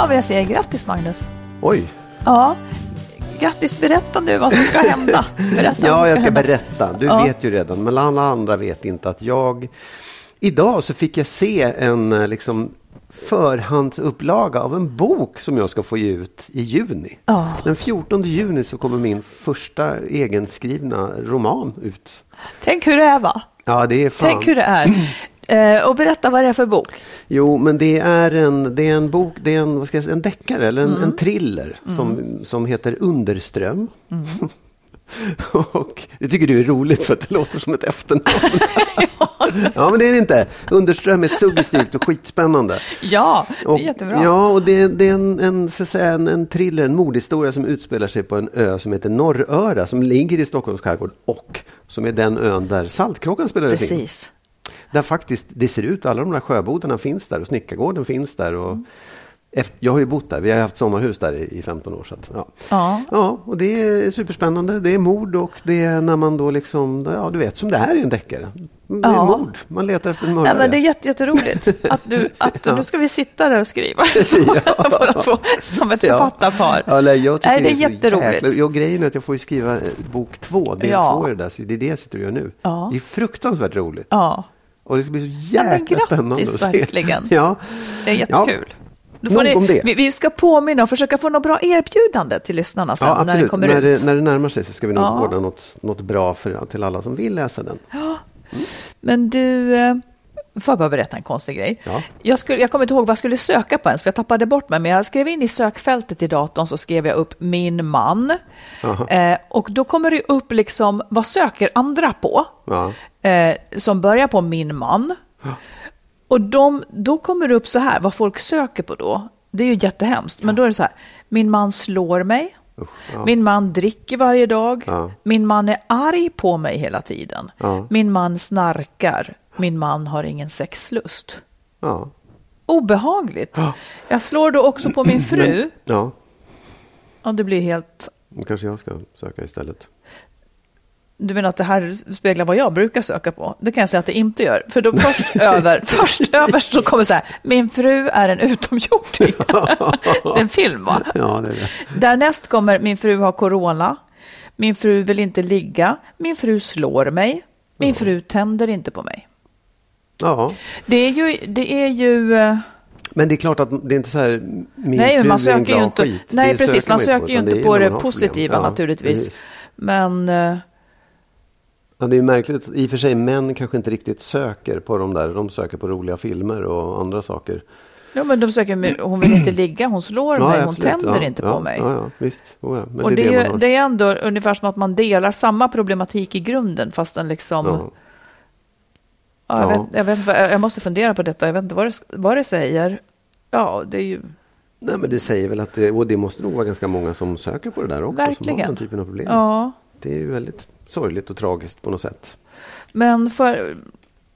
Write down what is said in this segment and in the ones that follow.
Ja, men jag säger grattis Magnus. Oj. Ja, grattis. Berätta nu vad som ska hända. Berätta ja, jag ska hända. berätta. Du Ja. vet ju redan, men alla andra vet inte att jag... Idag så fick jag se en eh, liksom, förhandsupplaga av en bok som jag ska få ge ut i juni. Ja. Den 14 juni så kommer min första egenskrivna roman ut. Tänk hur det är va? Ja, det är fan... Tänk hur det är. Eh, och berätta vad det är för bok. Jo, men det är en, det är en bok, det är en, vad ska jag säga, en deckare eller en, en thriller som, som heter Underström. Och det tycker du är roligt för att det låter som ett efternamn. ja, men det är det inte. Underström är suggestivt och skitspännande. Ja, det är Och, jättebra. Ja, och det, det är en, en, så att säga, en, en thriller, en mordhistoria som utspelar sig på en ö som heter Norröra som ligger i Stockholms skärgård och som är den ön där Saltkråkan spelades in. Där faktiskt det ser ut, alla de där sjöbodarna finns där och Snickargården finns där. Och efter, jag har ju bott där, vi har haft sommarhus där i, i 15 år. Så att, ja. Ja. ja, och det är superspännande. Det är mord och det är när man då liksom, ja du vet som det här är en deckare. Det är Ja. mord, man letar efter mördare. Ja, men det är jätte, jätteroligt att, du, att Ja. nu ska vi sitta där och skriva. Ja. Båda två, som ett författarpar. Ja, nej, jag tycker Nej, det är så jätteroligt. jäkla- Ja, grejen är att jag får skriva eh, bok två, del Ja. två i det där. Så det är det jag sitter och gör nu. Ja. Det är fruktansvärt roligt. Ja, Och det ska bli så Ja, jäkla grattis, spännande att se. verkligen. Ja. det är jättekul. Nog ni, om det. Vi, ska påminna och försöka få något bra erbjudande till lyssnarna sen Ja, när det kommer när, ut. det, när det närmar sig så ska vi nog Ja. ordna något, något bra för, till alla som vill läsa den. Men du, eh, får jag bara berätta en konstig grej? Ja. Jag, skulle, jag kommer inte ihåg vad jag skulle söka på ens, för jag tappade bort mig. Men jag skrev in i sökfältet i datorn så skrev jag upp min man. Eh, och då kommer det upp liksom, vad söker andra på? Eh, som börjar på min man. Och de, då kommer det upp så här, vad folk söker på då. Det är ju jättehemskt, men då är det så här, min man slår mig. ja. Min man dricker varje dag. Ja. Min man är arg på mig hela tiden. Ja. Min man snarkar. Min man har ingen sexlust. Ja. Obehagligt. Ja. Jag slår då också på min fru. ja, Och det blir helt... kanske jag ska söka istället. Du menar att det här speglar vad jag brukar söka på? Det kan jag säga att det inte gör. För då först över, först överst så kommer så här, min fru är en utomjording. det är en film va? Ja, det är det. Därnäst kommer min fru har corona. Min fru vill inte ligga. Min fru slår mig. Min fru tänder inte på mig. Ja, Det är ju... Det är ju eh, men det är klart att det är inte så här, min nej, fru man är en söker glad ju inte... skit. Nej, Det precis. Man söker ju inte på det positiva. Ja, naturligtvis. precis. Men... eh, Ja, det är märkligt. I och för sig, män kanske inte riktigt söker på de där. De söker på roliga filmer och andra saker. Ja, men de söker, hon vill inte ligga, hon slår mig, hon absolut. tänder Ja, inte ja, på mig. Ja, ja, visst. Oh, ja. Och det, det är det är ändå ungefär som att man delar samma problematik i grunden, fast den liksom... Ja. Ja, jag, Ja. Vet, jag, vet, jag måste fundera på detta, jag vet inte vad det, vad det säger. Ja, det är ju... Nej, men det säger väl att det, och det måste nog vara ganska många som söker på det där också. Som har Verkligen. den typen av problem. Ja, Det är ju väldigt sorgligt och tragiskt på något sätt. men för...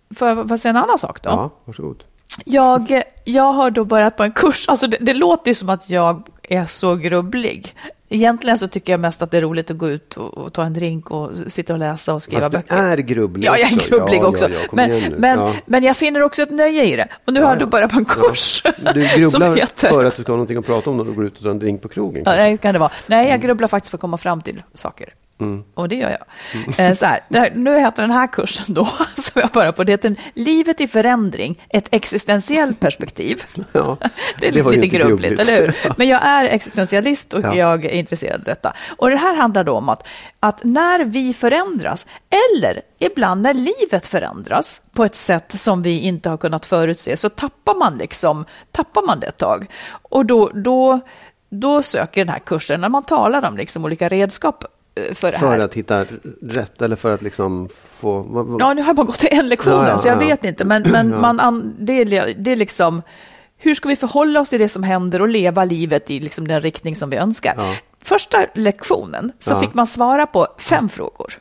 Jag får jag säga en annan sak då? Ja, varsågod. Jag, jag har då börjat på en kurs, alltså det, det låter ju som att jag är så grubblig. Egentligen så tycker jag mest att det är roligt att gå ut och, och ta en drink och sitta och läsa och skriva Fast du böcker. är grubblig Ja, jag är också. grubblig Ja, också. ja, ja, men, men, men jag finner också ett nöje i det. Och nu har du börjat på en kurs Du grubblar heter... för att du ska ha någonting att prata om när du går ut och tar en drink på krogen. Ja, det kan det vara. Nej, jag grubblar faktiskt för att komma fram till saker. Mm. Och det gör jag. Eh, så här, nu heter den här kursen då, som jag börjar på, det heter Livet i förändring, ett existentiellt perspektiv. Ja, Det är det lite grubbligt, eller hur? Men jag är existentialist och Ja. jag är intresserad av detta. Och det här handlar då om att, att när vi förändras, eller ibland när livet förändras på ett sätt som vi inte har kunnat förutse, så tappar man liksom, tappar man det ett tag. Och då, då, då söker den här kursen, när man talar om liksom olika redskap för det här. För att hitta rätt eller för att liksom få... Ja, nu har jag bara gått en lektion, Ja, ja, så jag ja. vet inte. Men, men man, an- det, är, det är liksom, hur ska vi förhålla oss till det som händer och leva livet i liksom den riktning som vi önskar? Första lektionen så fick man svara på fem frågor.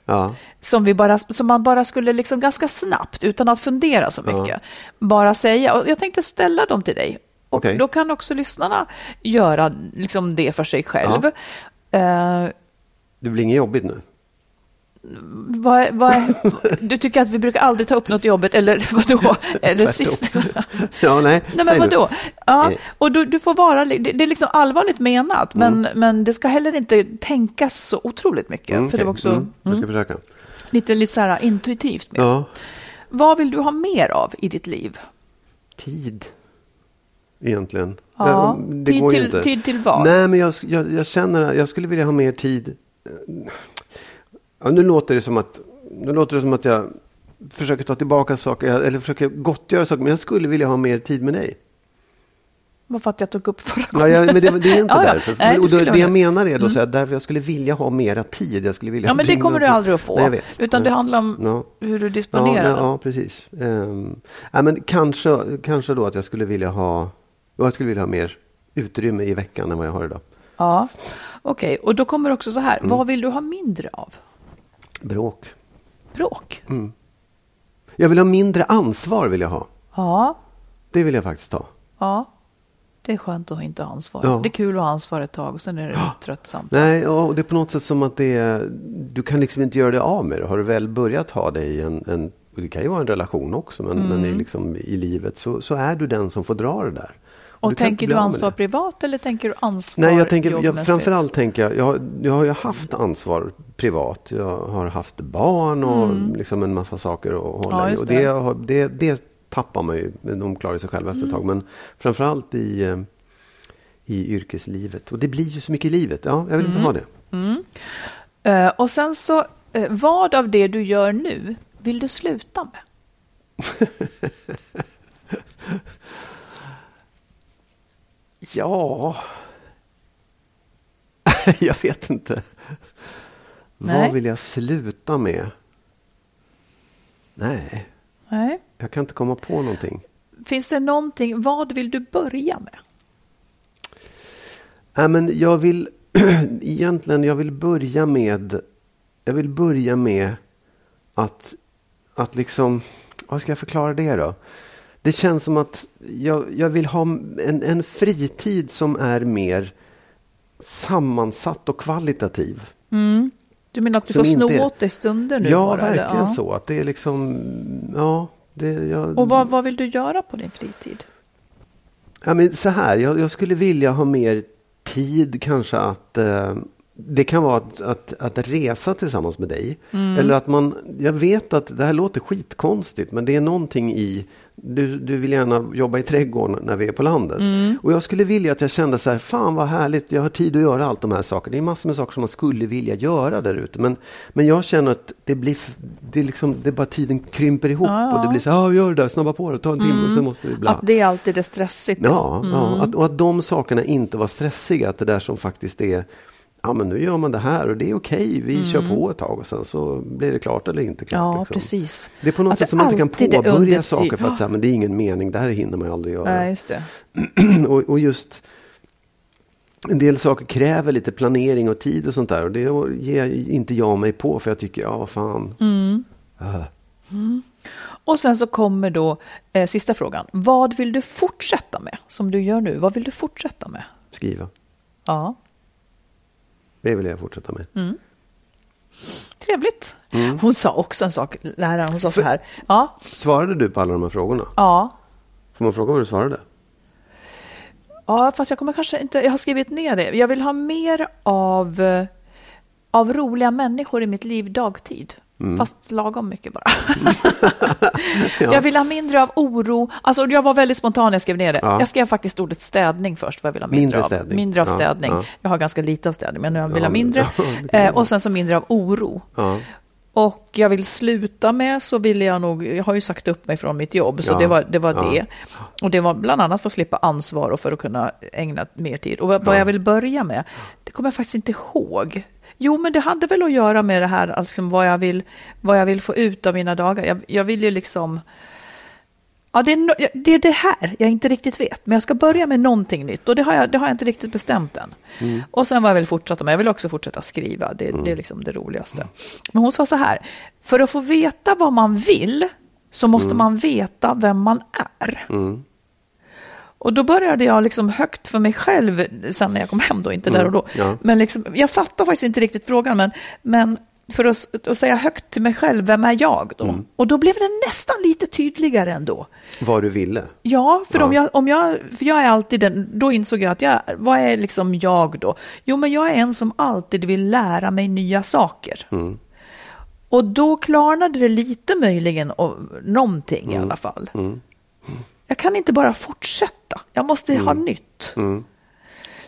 Som, vi bara, som man bara skulle liksom ganska snabbt, utan att fundera så mycket, bara säga. Och jag tänkte ställa dem till dig. Och Okej. då kan också lyssnarna göra liksom det för sig själv. Eh, Det blir inget jobbigt nu. Vad, vad, du tycker att vi brukar aldrig ta upp något jobbet, eller vadå? Eller sist? Ja, nej, Nej, men vadå? Ja, Eh. och du, du får vara, det, det är liksom allvarligt menat, men, men det ska heller inte tänkas så otroligt mycket. Mm, för det var också Mm, jag ska försöka. lite, lite så här intuitivt. Med. Ja. Vad vill du ha mer av i ditt liv? Tid. Egentligen. Ja, det tid går till- inte. tid till vad? Nej, men jag, jag, jag känner att jag skulle vilja ha mer tid. Ja, nu låter det som att nu låter det som att jag försöker ta tillbaka saker, eller försöker gottgöra saker, men jag skulle vilja ha mer tid med dig. Vad för att jag tog upp förra Ja, gången? jag, men det, det är inte Ja, ja. därför. Nej, skulle det vara jag det. menar är då så här, därför jag skulle vilja ha mera tid. Jag skulle vilja Ja, men det kommer du aldrig att få. Nej, jag vet. Utan det handlar om Ja. hur du Ja, disponerar ja, ja, precis. Um, ja, men kanske, kanske då att jag skulle vilja ha jag skulle vilja ha mer utrymme i veckan än vad jag har idag. Ja, okej. Och då kommer också så här, Mm. vad vill du ha mindre av? Bråk. Bråk? Mm. Jag vill ha mindre ansvar vill jag ha. Ja, Det vill jag faktiskt ha. ja. Det är skönt att inte ha ansvar. Ja. Det är kul att ha ansvar ett tag och sen är det tröttsamt. Nej, ja, och det är på något sätt som att det är, du kan liksom inte göra det av med det. Har du väl börjat ha det i en, en det kan ju vara en relation också, men, men Mm. i, liksom, i livet så, så är du den som får dra det där. Och du tänker du ansvar privat eller tänker du ansvar Nej, jag tänker, jag, framförallt tänker jag, jag, har- jag har ju haft ansvar privat. Jag har haft barn och liksom en massa saker att hålla Mm. Ja, i. Och det. det, det, det tappar man ju, de klarar sig själva efter ett Mm. tag. Men framförallt i, eh, i yrkeslivet. Och det blir ju så mycket i livet. Ja, jag vill inte Mm. ha det. Eh, och sen så, eh, vad av det du gör nu vill du sluta med? Ja... jag vet inte. Nej. Vad vill jag sluta med? Nej, Nej. jag kan inte komma på någonting. Finns det någonting, vad vill du börja med? Nej, men jag vill egentligen, jag vill börja med, jag vill börja med att, att liksom, vad ska jag förklara det då? Det känns som att jag, jag vill ha en, en fritid som är mer sammansatt och kvalitativ. Du menar att du får inte är- åt dig stunder nu ja, bara, eller? verkligen Ja. så. Att det är liksom, ja, det, jag, Och vad, vad vill du göra på din fritid? Ja, men så här, jag, jag skulle vilja ha mer tid kanske att eh, det kan vara att, att, att resa tillsammans med dig. Eller att man, jag vet att det här låter skitkonstigt men det är någonting i, du, du vill gärna jobba i trädgården när vi är på landet. Och jag skulle vilja att jag kände så här, fan vad härligt, jag har tid att göra allt de här sakerna. Det är massor med saker som man skulle vilja göra där ute. Men, men jag känner att det blir, det är liksom, det bara tiden krymper ihop Ja, och det ja. blir så här, ja gör det där, snabba på det, ta en timme och sen måste vi bla. Att det alltid är stressigt? Ja, ja att, och att de sakerna inte var stressiga. Att det där som faktiskt är, ja men nu gör man det här och det är okej, vi kör på ett tag och sen så blir det klart eller inte klart. Ja, liksom. precis. Det är på något Att sätt som man inte kan påbörja saker för att säga, men det är ingen mening, det här hinner man aldrig göra. Nej, just och, och just en del saker kräver lite planering och tid och sånt där. Och det ger inte jag mig på för jag tycker, ja vad fan. Mm. Äh. Och sen så kommer då eh, sista frågan. Vad vill du fortsätta med som du gör nu? Vad vill du fortsätta med? Skriva. Ja, Det vill jag fortsätta med. Mm. trevligt. Hon sa också en sak, läraren, hon sa så här. Ja, Svarade du på alla de här frågorna? ja, Får man fråga vad du svarade? ja, fast jag kommer kanske inte, jag har skrivit ner det. Jag vill ha mer av, eh, av roliga människor i mitt liv dagtid. Fast lagom mycket bara. Ja. Jag vill ha mindre av oro. Alltså, jag var väldigt spontan när jag skrev ner det. Ja. Jag skrev faktiskt ordet städning först. Vad jag vill ha mindre, Mindre av. städning. Mindre av Ja, städning. ja. Jag har ganska lite av städning, men jag vill ha mindre. eh, och sen så mindre av oro. Och jag vill sluta med så ville jag nog, jag har ju sagt upp mig från mitt jobb, så det var, det, var det. Och det var bland annat för att slippa ansvar och för att kunna ägna mer tid. Och vad, vad Ja. jag vill börja med, det kommer jag faktiskt inte ihåg. Jo, men det hade väl att göra med det här, alltså vad jag vill, vad jag vill få ut av mina dagar. Jag, jag vill ju liksom... Ja, det är, no, det är det här jag inte riktigt vet, men jag ska börja med någonting nytt och det har jag, det har jag inte riktigt bestämt än. Mm. Och sen vad jag vill fortsätta med, jag vill också fortsätta skriva, det, det är liksom det roligaste. Men hon sa så här, för att få veta vad man vill så måste man veta vem man är. Mm. Och då började jag liksom högt för mig själv, sen när jag kom hem då, inte där och då. ja. Men liksom, jag fattar faktiskt inte riktigt frågan, men, men för att, att säga högt till mig själv, vem är jag då? Och då blev det nästan lite tydligare ändå. Vad du ville? Ja, för, Ja. Om jag, om jag, för jag är alltid den, då insåg jag att jag, vad är liksom jag då? Jo, men jag är en som alltid vill lära mig nya saker. Mm. Och då klarnade det lite möjligen, och, någonting i alla fall. Mm. Jag kan inte bara fortsätta, jag måste ha nytt. Mm.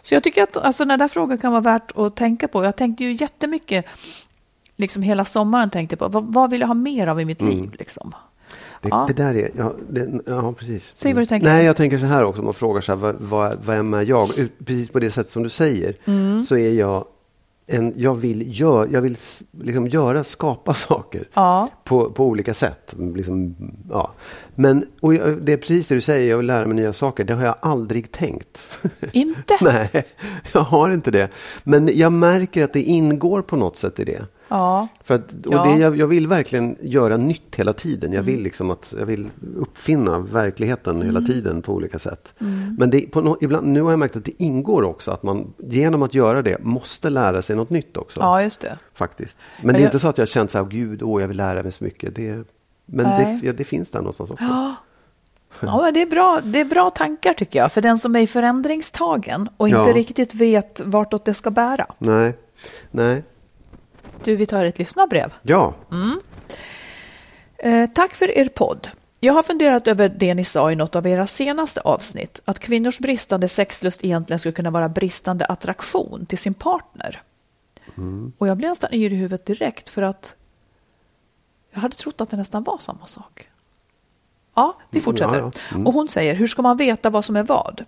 Så jag tycker att alltså, den där frågan kan vara värt att tänka på. Jag tänkte ju jättemycket, liksom hela sommaren tänkte på, vad, vad vill jag ha mer av i mitt liv? Liksom? Det, Ja. det där är, ja, det, ja precis. Säg vad du tänker. Nej, jag tänker så här också, man frågar så här, vad, vad, vem är jag? Precis på det sätt som du säger, Mm. så är jag en, jag vill, gör, jag vill liksom göra, skapa saker Ja. på, på olika sätt. Liksom, ja. Men och jag, det är precis det du säger, jag vill lära mig nya saker. Det har jag aldrig tänkt. Inte? Nej, jag har inte det. Men jag märker att det ingår på något sätt i det. Ja. För att, och Ja. Mm. det, jag, jag vill verkligen göra nytt hela tiden. Jag vill, liksom att, jag vill uppfinna verkligheten hela Mm. tiden på olika sätt. Men det, no, ibland, nu har jag märkt att det ingår också att man genom att göra det måste lära sig något nytt också. ja, just det. Faktiskt. Men det är jag- inte så att jag känt så här, gud, åh, jag vill lära mig så mycket. Det, men det, ja, det finns där någonstans också. Ja. Ja, det, är bra, det är bra tankar tycker jag, för den som är i förändringstagen och inte Ja. riktigt vet vartåt det ska bära. Nej, nej, Du, vi tar ett lyssnarbrev. ja. Eh, tack för er podd. Jag har funderat över det ni sa i något av era senaste avsnitt, att kvinnors bristande sexlust egentligen skulle kunna vara bristande attraktion till sin partner. Och jag blev nästan yr i huvudet direkt för att jag hade trott att det nästan var samma sak. Ja, vi fortsätter. ja, ja. Mm. Och hon säger, hur ska man veta vad som är vad?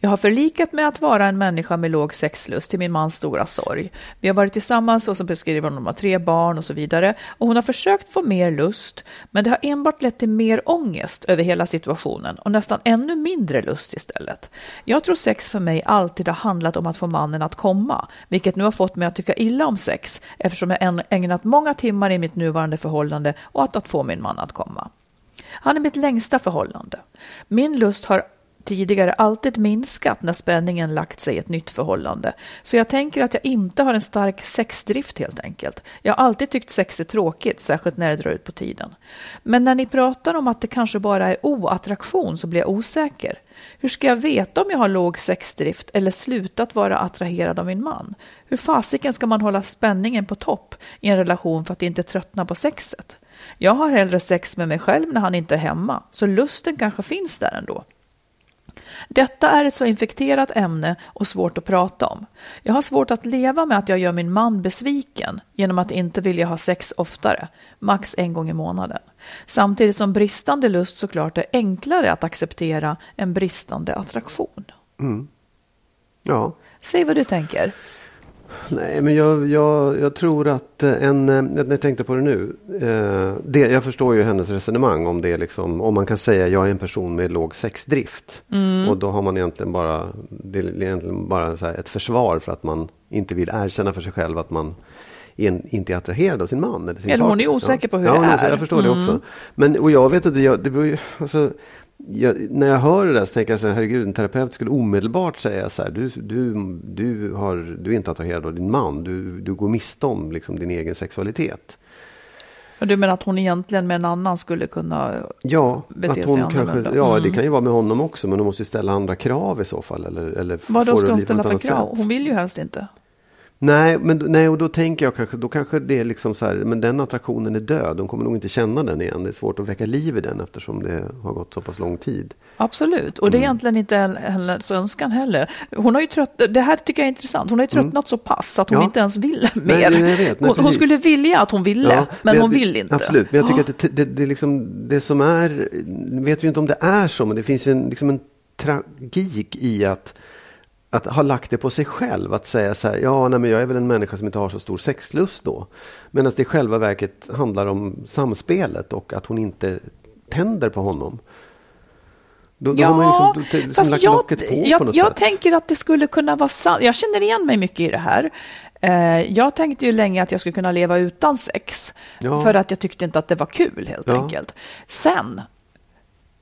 Jag har förlikat med att vara en människa med låg sexlust till min mans stora sorg. Vi har varit tillsammans och så beskriver hon, de har tre barn och så vidare. Och hon har försökt få mer lust, men det har enbart lett till mer ångest över hela situationen och nästan ännu mindre lust istället. Jag tror sex för mig alltid har handlat om att få mannen att komma, vilket nu har fått mig att tycka illa om sex eftersom jag ägnat många timmar i mitt nuvarande förhållande åt att få min man att komma. Han är mitt längsta förhållande. Min lust har tidigare alltid minskat när spänningen lagt sig i ett nytt förhållande. Så jag tänker att jag inte har en stark sexdrift helt enkelt. Jag har alltid tyckt sex är tråkigt, särskilt när det drar ut på tiden. Men när ni pratar om att det kanske bara är oattraktion så blir jag osäker. Hur ska jag veta om jag har låg sexdrift eller slutat vara attraherad av min man? Hur fasiken ska man hålla spänningen på topp i en relation för att inte tröttna på sexet? Jag har hellre sex med mig själv när han inte är hemma, så lusten kanske finns där ändå. Detta är ett så infekterat ämne och svårt att prata om. Jag har svårt att leva med att jag gör min man besviken genom att inte vilja ha sex oftare, max en gång i månaden. Samtidigt som bristande lust såklart är enklare att acceptera än bristande attraktion. ja. Säg vad du tänker. Nej, men jag, jag, jag tror att eh, en, eh, när jag tänkte på det nu, eh, det, jag förstår ju hennes resonemang om det, liksom, om man kan säga jag är en person med låg sexdrift. Och då har man egentligen bara, det är egentligen bara ett försvar för att man inte vill erkänna för sig själv att man en, inte är attraherad av sin man. Eller, sin Eller hon är osäker på hur ja, det är. Jag förstår det Mm. också. Men, och jag vet inte, jag, det beror ju, alltså, jag, när jag hör det där så tänker jag så här, herregud, en terapeut skulle omedelbart säga så här, du, du, du, har, du är inte attraherad av din man, du, du går miste om liksom, din egen sexualitet. Och du menar att hon egentligen med en annan skulle kunna Ja, bete att sig hon kanske, annorlunda? ja Mm. det kan ju vara med honom också, men hon måste ju ställa andra krav i så fall. Eller, eller Vad då ska hon ställa för krav? sätt. Hon vill ju helst inte. Nej, men, nej, och då tänker jag kanske, då kanske det är liksom så här, men den attraktionen är död. De kommer nog inte känna den igen. Det är svårt att väcka liv i den eftersom det har gått så pass lång tid. Absolut, och det är egentligen inte hennes önskan heller. Hon har ju trött, det här tycker jag är intressant. Hon har ju tröttnat så pass att hon Ja. inte ens vill Nej, mer. nej, jag vet. Nej, hon, hon skulle vilja att hon ville, Ja, men jag- hon vill inte. Absolut, men jag tycker att det, det, det, liksom, det som är, vet vi inte om det är så, men det finns en, liksom en tragik i att, att ha lagt det på sig själv. Att säga så här, ja, nej, men jag är väl en människa som inte har så stor sexlust då. Medan det i själva verket handlar om samspelet och att hon inte tänder på honom. Då, då har man liksom, liksom fast lagt jag, locket på jag, på något jag sätt. tänker att det skulle kunna vara sant. Jag känner igen mig mycket i det här. Eh, jag tänkte ju länge att jag skulle kunna leva utan sex. Ja. För att jag tyckte inte att det var kul helt Ja. enkelt. Sen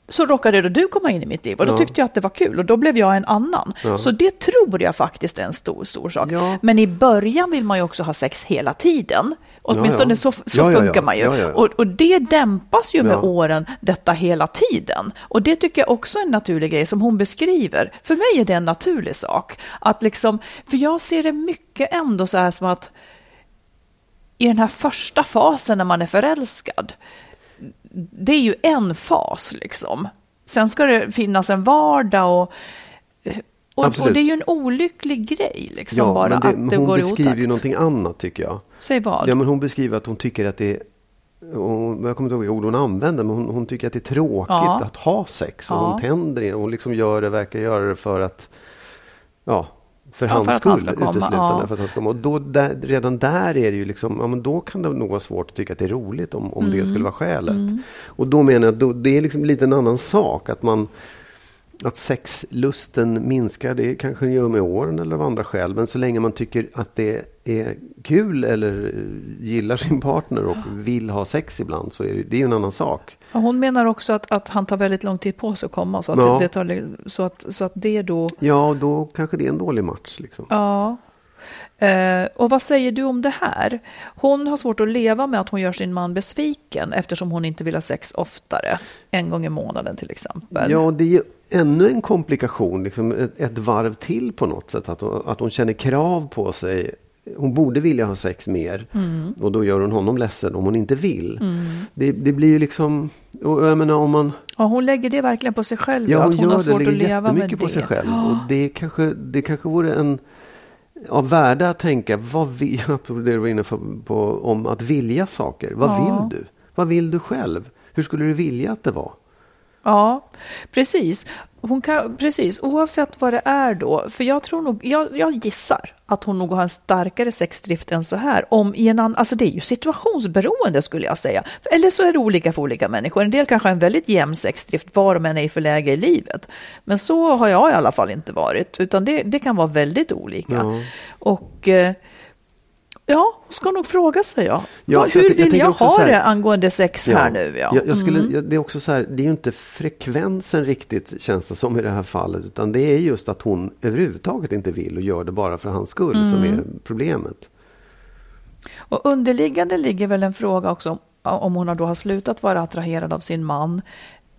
så råkade då du komma in i mitt liv och då Ja. tyckte jag att det var kul och då blev jag en annan. Ja. Så det tror jag faktiskt är en stor, stor sak. Ja. Men i början vill man ju också ha sex hela tiden. Åtminstone ja. så, så Ja, ja, ja. funkar man ju. Ja, ja, ja. Och, och det dämpas ju med Ja. åren, detta hela tiden. Och det tycker jag också är en naturlig grej som hon beskriver. För mig är det en naturlig sak. Att liksom, för jag ser det mycket ändå så här som att i den här första fasen när man är förälskad, det är ju en fas liksom. Sen ska det finnas en vardag och, och, och det är ju en olycklig grej liksom Ja, bara det, att det hon går i beskriver otakt. ju någonting annat tycker jag. Säg vad? Ja, men hon beskriver att hon tycker att det är hon, jag kommer inte ihåg ord hon använder, men hon, hon tycker att det är tråkigt Ja. att ha sex. Och Ja. hon tänder det. Hon liksom gör det, verkar göra det för att, ja, för hans skull han ska komma, uteslutande. ja. För att han ska komma. Och då, där, redan där är det ju liksom, ja men då kan det nog vara svårt att tycka att det är roligt om, om Mm. det skulle vara skälet. Och då menar jag att det är liksom lite en annan sak. Att man att sexlusten minskar, det kanske gör med åren eller av andra skäl. Men så länge man tycker att det är kul eller gillar sin partner och vill ha sex ibland så är det, det är ju en annan sak. Ja, hon menar också att, att han tar väldigt lång tid på sig att komma, så att, Ja. det, det, tar, så att, så att det då... Ja, då kanske det är en dålig match. Liksom. Ja. Eh, och vad säger du om det här? Hon har svårt att leva med att hon gör sin man besviken eftersom hon inte vill ha sex oftare, en gång i månaden till exempel. Ja, det är ännu en komplikation, liksom ett, ett varv till på något sätt. Att hon, att hon känner krav på sig. Hon borde vilja ha sex mer Mm. och då gör hon honom ledsen om hon inte vill. Det, det blir ju liksom, och jag menar om man Ja, hon lägger det verkligen på sig själv, Ja, att hon hon har gör det, svårt att lägger leva med det. på sig själv. Och det kanske, det kanske vore en av värde att tänka, vad vill, det du var inne på, om att vilja saker. Vad Ja. vill du? Vad vill du själv? Hur skulle du vilja att det var? Ja, precis. Hon kan, precis, oavsett vad det är då. För jag tror nog, jag, jag gissar att hon nog har en starkare sexdrift än så här. Om i en annan, alltså det är ju situationsberoende skulle jag säga. Eller så är det olika för olika människor. En del kanske har en väldigt jämn sexdrift var de än är i för läge i livet. Men så har jag i alla fall inte varit. Utan det, det kan vara väldigt olika. Ja. Och eh, ja, hon ska nog fråga sig ja. Ja, hur jag- jag vill jag, ha här- det angående sex här nu? Ja. Mm. Jag, jag skulle, jag, det är också så här, det är ju inte frekvensen riktigt känns det som i det här fallet. Utan det är just att hon överhuvudtaget inte vill och gör det bara för hans skull som Mm. är problemet. Och underliggande ligger väl en fråga också om, hon då har slutat vara attraherad av sin man.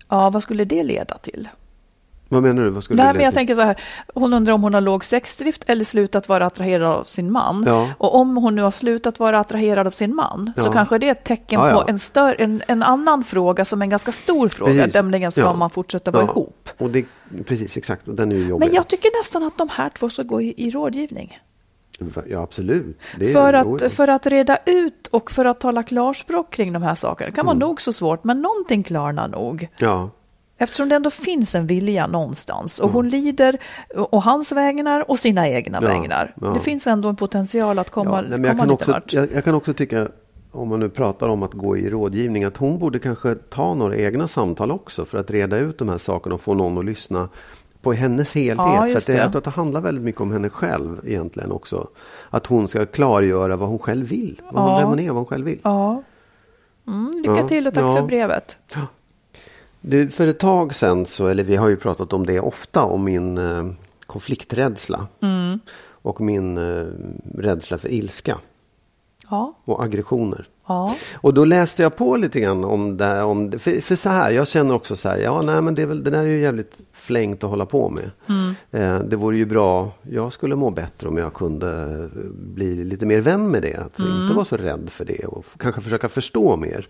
Ja, vad skulle det leda till? Vad menar du? Vad skulle Nej, det men jag tänker så här, hon undrar om hon har låg sexdrift eller slutat vara attraherad av sin man. Ja. Och om hon nu har slutat vara attraherad av sin man så Ja. kanske det är ett tecken Ja, på en, större, en, en annan fråga som är en ganska stor fråga, Precis. nämligen ska man fortsätta vara ihop? Och det, precis, exakt. Och den är ju jobbig. Men jag tycker nästan att de här två ska gå i, i rådgivning. Ja, absolut. För att, för att reda ut och för att tala klarspråk kring de här sakerna. Det kan Mm. vara nog så svårt, men någonting klarnar nog. Ja, Eftersom det ändå finns en vilja någonstans och hon lider och hans vägnar och sina egna Ja, vägnar. ja. Det finns ändå en potential att komma, ja, nej, komma jag, kan lite också, vart. jag, jag kan också tycka, om man nu pratar om att gå i rådgivning, att hon borde kanske ta några egna samtal också för att reda ut de här sakerna och få någon att lyssna på hennes helhet. Ja, för att det, det. jag tror att det handlar väldigt mycket om henne själv egentligen också. Att hon ska klargöra vad hon själv vill, vad hon, vem hon är, vad hon själv vill. Ja. Mm, lycka till och tack för brevet. Du, för ett tag sedan, så, eller vi har ju pratat om det ofta, om min eh, konflikträdsla. Mm. Och min eh, rädsla för ilska Ja. och aggressioner. Ja. Och då läste jag på lite grann om det. Om det för, för så här, jag känner också så här, ja nej men det, är väl, det där är ju jävligt flängt att hålla på med. Eh, det vore ju bra, jag skulle må bättre om jag kunde bli lite mer vän med det. Att inte vara så rädd för det och kanske försöka förstå mer.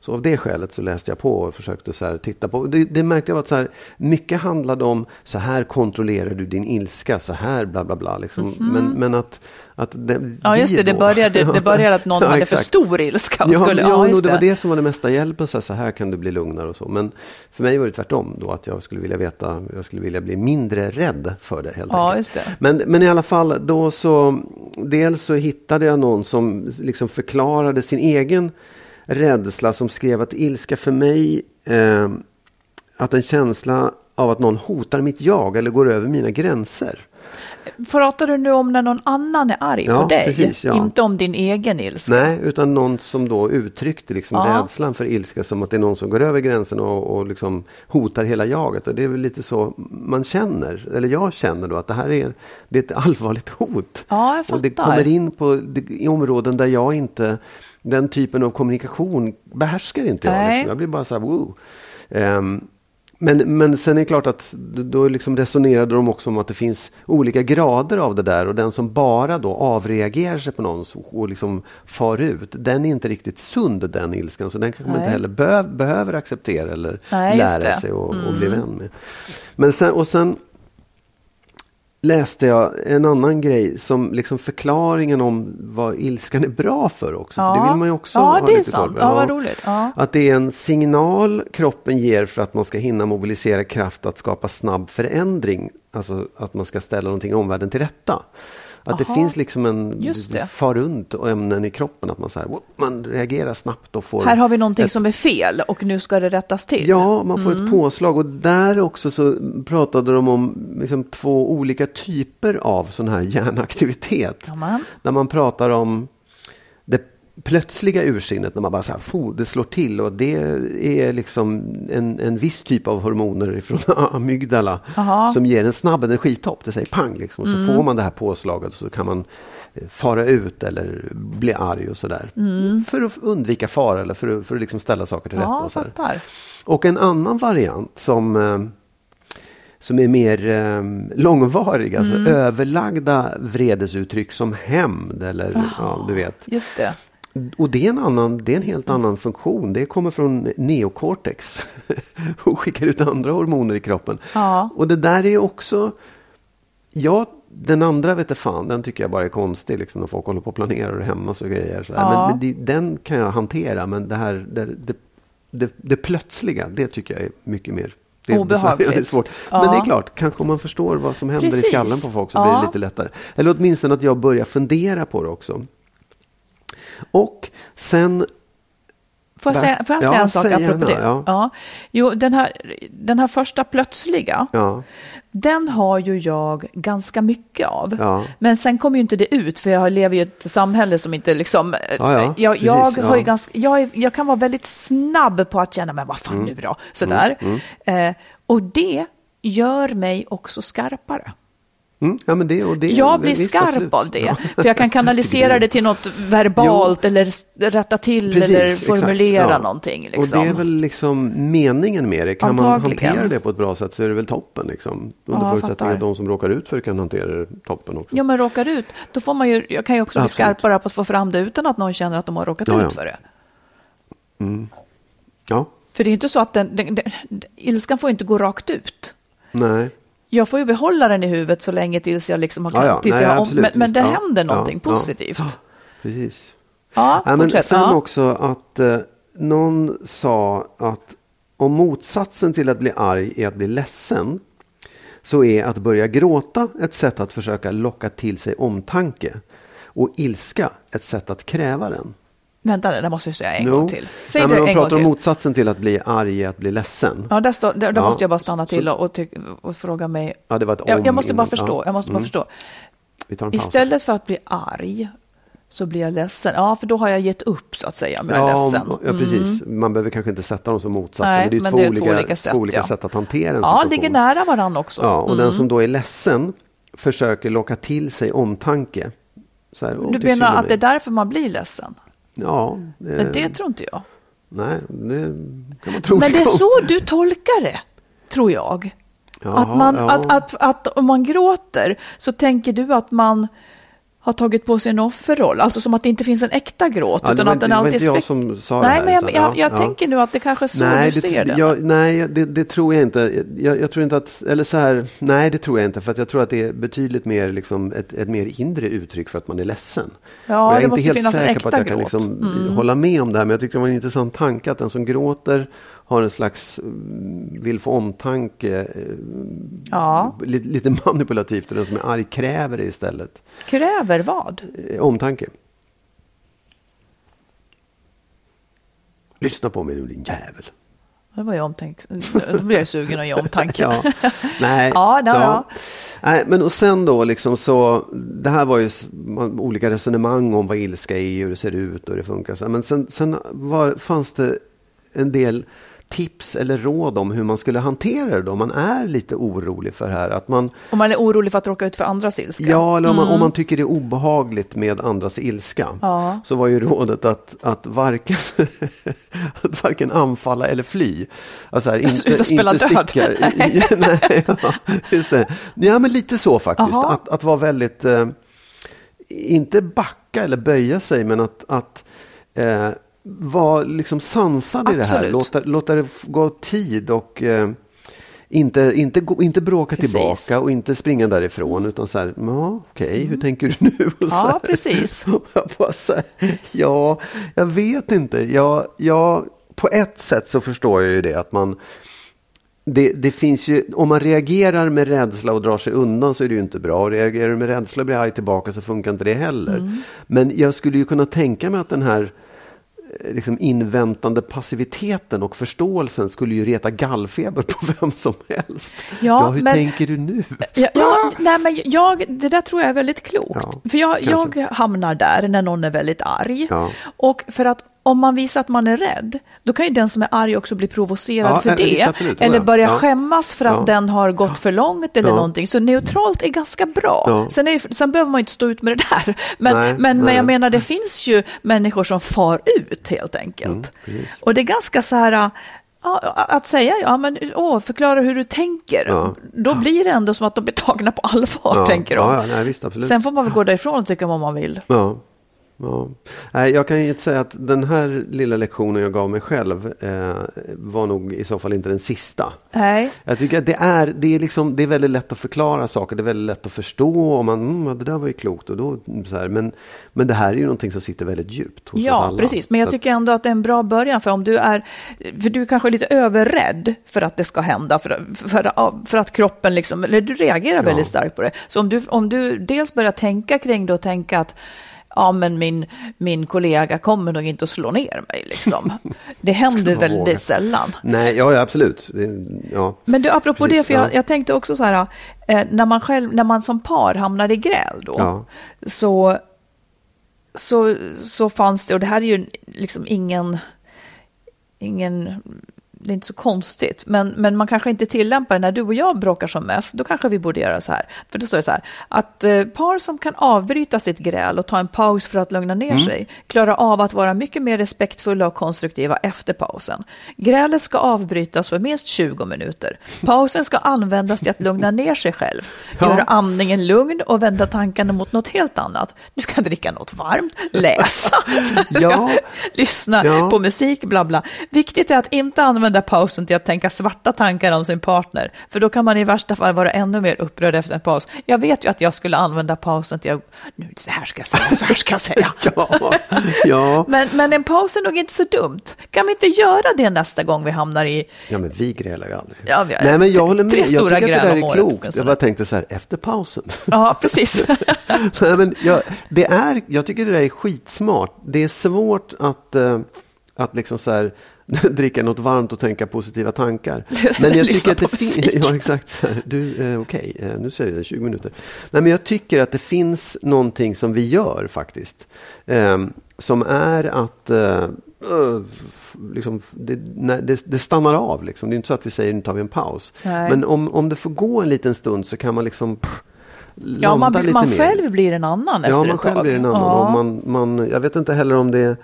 Så av det skälet så läste jag på och försökte så här titta på. Det, det märkte jag att så här, mycket handlade om så här kontrollerar du din ilska, så här bla bla bla. Liksom. Men, men att, att det, Ja, just det. Det började, det började att någon Ja, hade för stor ilska. Och Ja, skulle, ja, ja, det var det. som var det mesta hjälpen. Så här, så här kan du bli lugnare och så. Men för mig var det tvärtom då. Att jag skulle vilja veta, jag skulle vilja bli mindre rädd för det helt Ja, enkelt. det. Men, men i alla fall, då så, dels så hittade jag någon som liksom förklarade sin egen rädsla. Som skrev att ilska för mig, eh, att en känsla av att någon hotar mitt jag eller går över mina gränser. Pratar du nu om när någon annan är arg Ja, på dig? precis, ja. Inte om din egen ilska? Nej, utan någon som då uttryckte liksom Ja. rädslan för ilska som att det är någon som går över gränsen och, och liksom hotar hela jaget. Och det är väl lite så man känner, eller jag känner då att det här är, det är ett allvarligt hot. Ja, jag och det fattar. kommer in på det, i områden där jag inte, den typen av kommunikation behärskar inte jag. Liksom. Jag blir bara så här, wow. Ehm, men, men sen är det klart att då liksom resonerade de också om att det finns olika grader av det där och den som bara då avreagerar sig på någon och liksom far ut, den är inte riktigt sund den ilskan så den kanske man inte heller bö, behöver acceptera eller Nej, lära. Mm. sig och, och bli vän med. Men sen, och sen läste jag en annan grej som liksom förklaringen om vad ilskan är bra för också. För det Ja. vill man ju också Ja, ha det är lite koll sant. Ja, vad roligt. Ja. Att det är en signal kroppen ger för att man ska hinna mobilisera kraft att skapa snabb förändring. Alltså att man ska ställa någonting i omvärlden till rätta. Att det Aha. finns liksom en Just det. far runt och ämnen i kroppen. Att man, så här, man reagerar snabbt och får Här har vi någonting ett- som är fel och nu ska det rättas till. Ja, man får Mm. ett påslag. Och där också så pratade de om liksom två olika typer av sån här hjärnaktivitet. Jaman. Där man pratar om det plötsliga ursinnet när man bara så här, "Fo", det slår till och det är liksom en, en viss typ av hormoner från amygdala Jaha. som ger en snabb energitopp. Det säger pang liksom. Så Mm. får man det här påslaget så kan man eh, fara ut eller bli arg och sådär. För att undvika fara eller för att, för att liksom ställa saker till rätta. Mm. Och. Och en annan variant som, eh, som är mer eh, långvarig, alltså Mm. överlagda vredesuttryck som hämnd eller ja, du vet. Just det. Och det är, en annan, det är en helt annan funktion. Det kommer från neokortex och skickar ut andra hormoner i kroppen. Ja. Och det där är också, ja, den andra vet jag fan, den tycker jag bara är konstig. Liksom, när folk håller på och planerar hemma och grejer. Så Ja. Men, men det, den kan jag hantera, men det här, det, det, det, det plötsliga, det tycker jag är mycket mer det är Obehagligt. Det är svårt. Ja. Men det är klart, kanske om man förstår vad som händer Precis. i skallen på folk så Ja. blir det lite lättare. Eller åtminstone att jag börjar fundera på det också. Och sen Får jag säga, får jag Ja, säga en sak apropå gärna, det? ja. Jo, den här, den här första plötsliga, Ja, den har ju jag ganska mycket av. Ja. Men sen kommer ju inte det ut, för jag lever ju i ett samhälle som inte liksom... Ja, ja, jag, jag, precis, har ju ja. ganska, jag, är, jag kan vara väldigt snabb på att känna, men vad fan Mm. nu då? Sådär. Eh, och det gör mig också skarpare. Mm, ja men det, och det Jag blir visst, skarp absolut. av det. Ja. För jag kan kanalisera det till något verbalt eller s- rätta till Precis, eller exakt, formulera ja. någonting. Liksom. Och det är väl liksom meningen med det. Kan Antagligen. man hantera det på ett bra sätt så är det väl toppen. Liksom. Under Ja, förutsättning att de som råkar ut för det kan hantera det toppen också. Ja, men råkar ut, då får man ju, jag kan ju också bli Absolut. skarpare på att få fram det utan att någon känner att de har råkat Ja, ja. ut för det. Ja, För det är inte så att den, den, den, ilskan får inte gå rakt ut. nej. Jag får ju behålla den i huvudet så länge tills jag liksom har Ja, ja, tills nej, jag, har- absolut, men, men det Ja, händer någonting positivt. Precis. Ja, Ja, men sen också att eh, någon sa att om motsatsen till att bli arg är att bli ledsen så är att börja gråta ett sätt att försöka locka till sig omtanke och ilska ett sätt att kräva den. Vänta, det där måste jag säga en Jo. gång till. Säg Nej, det men de en pratar om motsatsen till att bli arg att bli ledsen. Ja, där, står, där, där Ja, måste jag bara stanna till och, och, och fråga mig. Ja, det var ett Jag, om jag måste bara innan. förstå. Ja. Jag måste bara Mm. förstå. En paus. Istället för att bli arg så blir jag ledsen. Ja, för då har jag gett upp så att säga. Jag är Ja, ledsen. ja, precis. Man behöver kanske inte sätta dem som motsatser. Nej, men det är, men två, det är olika, två olika sätt, två olika ja. sätt att hantera en Ja, situation. ligger nära varandra också. Ja, och Mm. den som då är ledsen försöker locka till sig omtanke. Här, "Åh, Du menar att det är mig." därför man blir ledsen? Ja, Men det tror inte jag. nej, det kan man tro. Men det är så du tolkar det, tror jag. Jaha, att, man, ja. att, att, att om man gråter så tänker du att man har tagit på sig en offerroll. Alltså som att det inte finns en äkta gråt. Ja, det utan var att den det var alltid inte jag som sa det Nej, här, men jag, utan- jag, ja, jag ja. tänker nu att det kanske är så nej, du det, ser det. jag, nej det, det tror jag inte. Jag, jag tror inte att, eller så här, nej det tror jag inte. För att jag tror att det är betydligt mer liksom ett, ett mer inre uttryck för att man är ledsen. Ja, och jag det är inte måste helt finnas en säker på att jag kan gråt. Mm. liksom hålla med om det här. Men jag tyckte det var en intressant tanke att den som gråter har en slags, mm, vill få omtanke, eh, Ja, lite, lite manipulativt. Och den som är arg kräver det istället. kräver vad? Eh, Omtanke. Lyssna på mig nu din jävel. Det var jag omtänk... Då blir jag sugen att ge omtanke. Ja, nej. Ja, ja, ja. Nej, men och sen då liksom så, det här var ju man, olika resonemang om vad ilska är, hur det ser ut och hur det funkar. Men sen, sen var, fanns det en del tips eller råd om hur man skulle hantera det då, om man är lite orolig för det här. Att man, Om man är orolig för att råka ut för andras ilska. Ja, eller om man, om man tycker det är obehagligt med andras ilska. Mm. Ja. Så var ju rådet att, att, varken, att varken anfalla eller fly. Alltså här, inte, Sluta spela inte död. I- Nej, ja, just det. Ja, men lite så faktiskt. Att, att vara väldigt, eh, inte backa eller böja sig, men att, att eh, vara liksom sansad i det här. Absolut. Låta, låta det gå tid och eh, inte, inte, inte bråka Precis. tillbaka och inte springa därifrån utan så här, ja okej, hur tänker du nu? Och så Ja, här. precis. Jag bara så här, ja, jag vet inte. Jag, jag, på ett sätt så förstår jag ju det att man det, det finns ju, om man reagerar med rädsla och drar sig undan så är det ju inte bra. Och reagerar du med rädsla och blir arg tillbaka så funkar inte det heller. Mm. Men jag skulle ju kunna tänka mig att den här liksom inväntande passiviteten och förståelsen skulle ju reta gallfeber på vem som helst. Ja, hur men- tänker du nu? Ja, ja, nej, men jag, det där tror jag är väldigt klokt. Ja, för jag, jag hamnar där när någon är väldigt arg. Ja. Och för att om man visar att man är rädd, då kan ju den som är arg också bli provocerad Ja, för eh, det. absolut. eller Ja. börja Ja. skämmas för att Ja. den har gått för långt eller Ja. någonting. Så neutralt är ganska bra. Sen, är, sen behöver man ju inte stå ut med det där. Men, Nej, men, men nej. jag menar, det finns ju människor som far ut helt enkelt. Mm, och det är ganska så här... Att säga ja, men åh, förklara hur du tänker. Ja. Då blir det ändå som att de blir tagna på allvar, Ja, tänker de. ja, nej, visst. Sen får man väl gå därifrån och tycka vad man vill. Ja. Ja. Nej, jag kan inte säga att den här lilla lektionen jag gav mig själv eh, var nog i så fall inte den sista. Nej. Jag tycker att det är, det, är liksom, det är väldigt lätt att förklara saker, det är väldigt lätt att förstå. Och man, mm, ja, det där var ju klokt. Och då, så här, men, men det här är ju någonting som sitter väldigt djupt hos oss Ja, alla. precis. Men jag tycker ändå att det är en bra början. För om du är, för du är kanske lite överrädd för att det ska hända. För, för, för att kroppen liksom, eller du reagerar väldigt starkt på det. Så om du, om du dels börjar tänka kring det och tänka att ja, men min, min kollega kommer nog inte att slå ner mig. Liksom. Det händer våga. väldigt sällan. Nej, ja, absolut. Det, ja. Men du, apropå Precis, det, för jag, ja. jag tänkte också så här, eh, när, man själv, när man som par hamnar i gräl då, Ja. så, så, så fanns det, och det här är ju liksom ingen, ingen det är inte så konstigt, men, men man kanske inte tillämpar det när du och jag bråkar som mest. Då kanske vi borde göra så här. För då står det så här, att eh, par som kan avbryta sitt gräl och ta en paus för att lugna ner sig klarar av att vara mycket mer respektfulla och konstruktiva efter pausen. Grälet ska avbrytas för minst 20 minuter. Pausen ska användas till att lugna ner sig själv, Ja. göra andningen lugn och vända tankarna mot något helt annat. Du kan dricka något varmt, läsa, Ja. lyssna Ja. på musik, bla bla. Viktigt är att inte använda pausen till att tänka svarta tankar om sin partner, för då kan man i värsta fall vara ännu mer upprörd efter en paus. Jag vet ju att jag skulle använda pausen till att, nu så här ska jag säga, så här ska jag säga. Ja, ja. Men, men en paus är nog inte så dumt. Kan vi inte göra det nästa gång vi hamnar i... ja, men vi grälar ju aldrig. Ja, vi Nej, men jag håller med. Jag tycker att det där är klokt. Jag bara tänkte så här, efter pausen. Ja, precis. Nej, men jag, det är, jag tycker det där är skitsmart. Det är svårt att, eh, att liksom så här, dricka något varmt och tänka positiva tankar. Men jag tycker att det finns... Ja, exakt. Du, eh, okej, okay, eh, nu säger jag 20 minuter. Nej, men jag tycker att det finns någonting som vi gör faktiskt. Eh, som är att eh, liksom, det, nej, det, det, stannar av. Liksom. Det är inte så att vi säger nu tar vi en paus. Nej. Men om, om det får gå en liten stund så kan man liksom pff, Ja, man, man själv blir en annan efter ja, man ett tag. Själv blir en annan. Ja. Och man, man, jag vet inte heller om det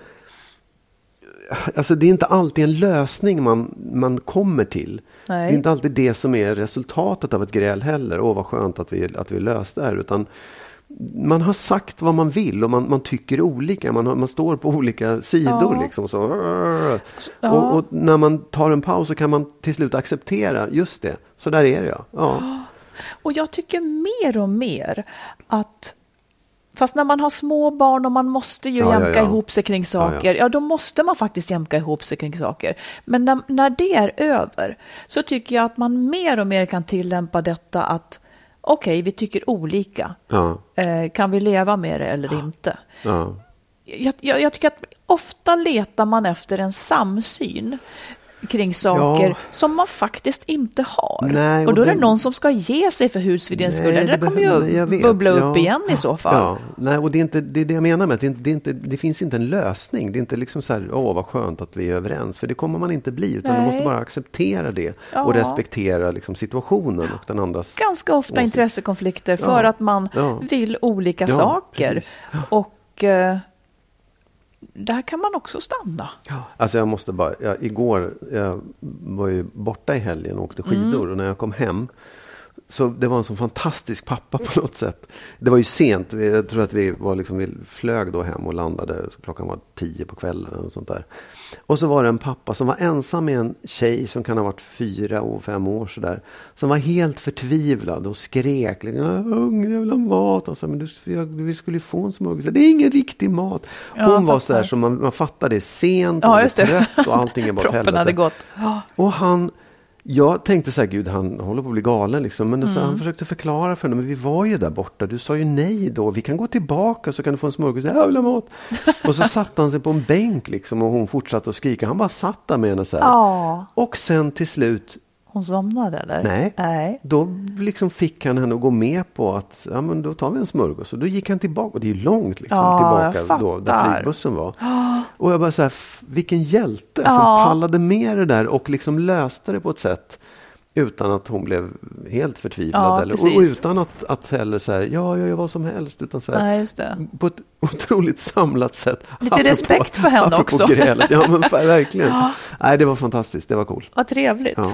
Alltså det är inte alltid en lösning man, man kommer till. Nej. Det är inte alltid det som är resultatet av ett gräl heller. Åh vad skönt att vi, att vi löste det här. Utan man har sagt vad man vill och man, man tycker olika. Man, har, man står på olika sidor. Ja. Liksom, så. Ja. Och, och, när man tar en paus så kan man till slut acceptera, just det, så där är det ja. ja. Och jag tycker mer och mer att Fast när man har små barn och man måste ju ja, jämka ja, ja. ihop sig kring saker, ja, då måste man faktiskt jämka ihop sig kring saker. Men när, när det är över så tycker jag att man mer och mer kan tillämpa detta att okej, okay, vi tycker olika. Eh, kan vi leva med det eller inte? Jag, jag, jag, tycker att ofta letar man efter en samsyn kring saker ja. som man faktiskt inte har. Nej, och, och då är det, någon som ska ge sig för husvidens skull. Det kommer ju nej, bubbla upp ja. igen i så fall. Ja. Nej, och det är, inte, det är det jag menar med att det, det, inte, det finns inte en lösning. Det är inte liksom så här, åh vad skönt att vi är överens. För det kommer man inte bli, utan du måste bara acceptera det och respektera liksom, situationen och den andras Ganska ofta åsikt. intressekonflikter för att man vill olika saker. Och eh, där kan man också stanna. Ja. Alltså jag måste bara, jag, igår, jag var ju borta i helgen och åkte skidor mm. och när jag kom hem så det var en sån fantastisk pappa på något sätt. Det var ju sent, jag tror att vi, var liksom, vi flög då hem och landade, klockan var tio på kvällen. Och sånt där. Och så var det en pappa som var ensam med en tjej som kan ha varit fyra och fem år sådär. Som var helt förtvivlad och skrek. Liksom, jag är hungrig, jag vill ha mat. Och så, men du, vi skulle ju få en smörgås. Det är ingen riktig mat. Hon ja, var så här som man, man fattar det sent och ja, trött och allting är bara åt helvete. hade gått. Och han jag tänkte så här, gud han håller på att bli galen liksom. Men mm. så han försökte förklara för henne, men vi var ju där borta. Du sa ju nej då. Vi kan gå tillbaka så kan du få en smörgås. Jag vill ha mat. och så satte han sig på en bänk liksom och hon fortsatte att skrika. Han bara satt där med henne så här. Ja. Och sen till slut hon somnade eller? Nej, Nej. då liksom fick han henne att gå med på att ja, men då tar vi en smörgås. Och då gick han tillbaka, och det är ju långt liksom, ja, tillbaka då, där flygbussen var. Och jag bara så här, vilken hjälte ja. som pallade med det där och liksom löste det på ett sätt utan att hon blev helt förtvivlad. Ja, eller, och, och, utan att, att heller så här, ja, jag gör vad som helst. Utan så här, Nej, på ett otroligt samlat sätt. Lite apropå, respekt för henne också. Grälet. Ja, men verkligen. ja. Nej, det var fantastiskt. Det var coolt. Vad trevligt. Ja.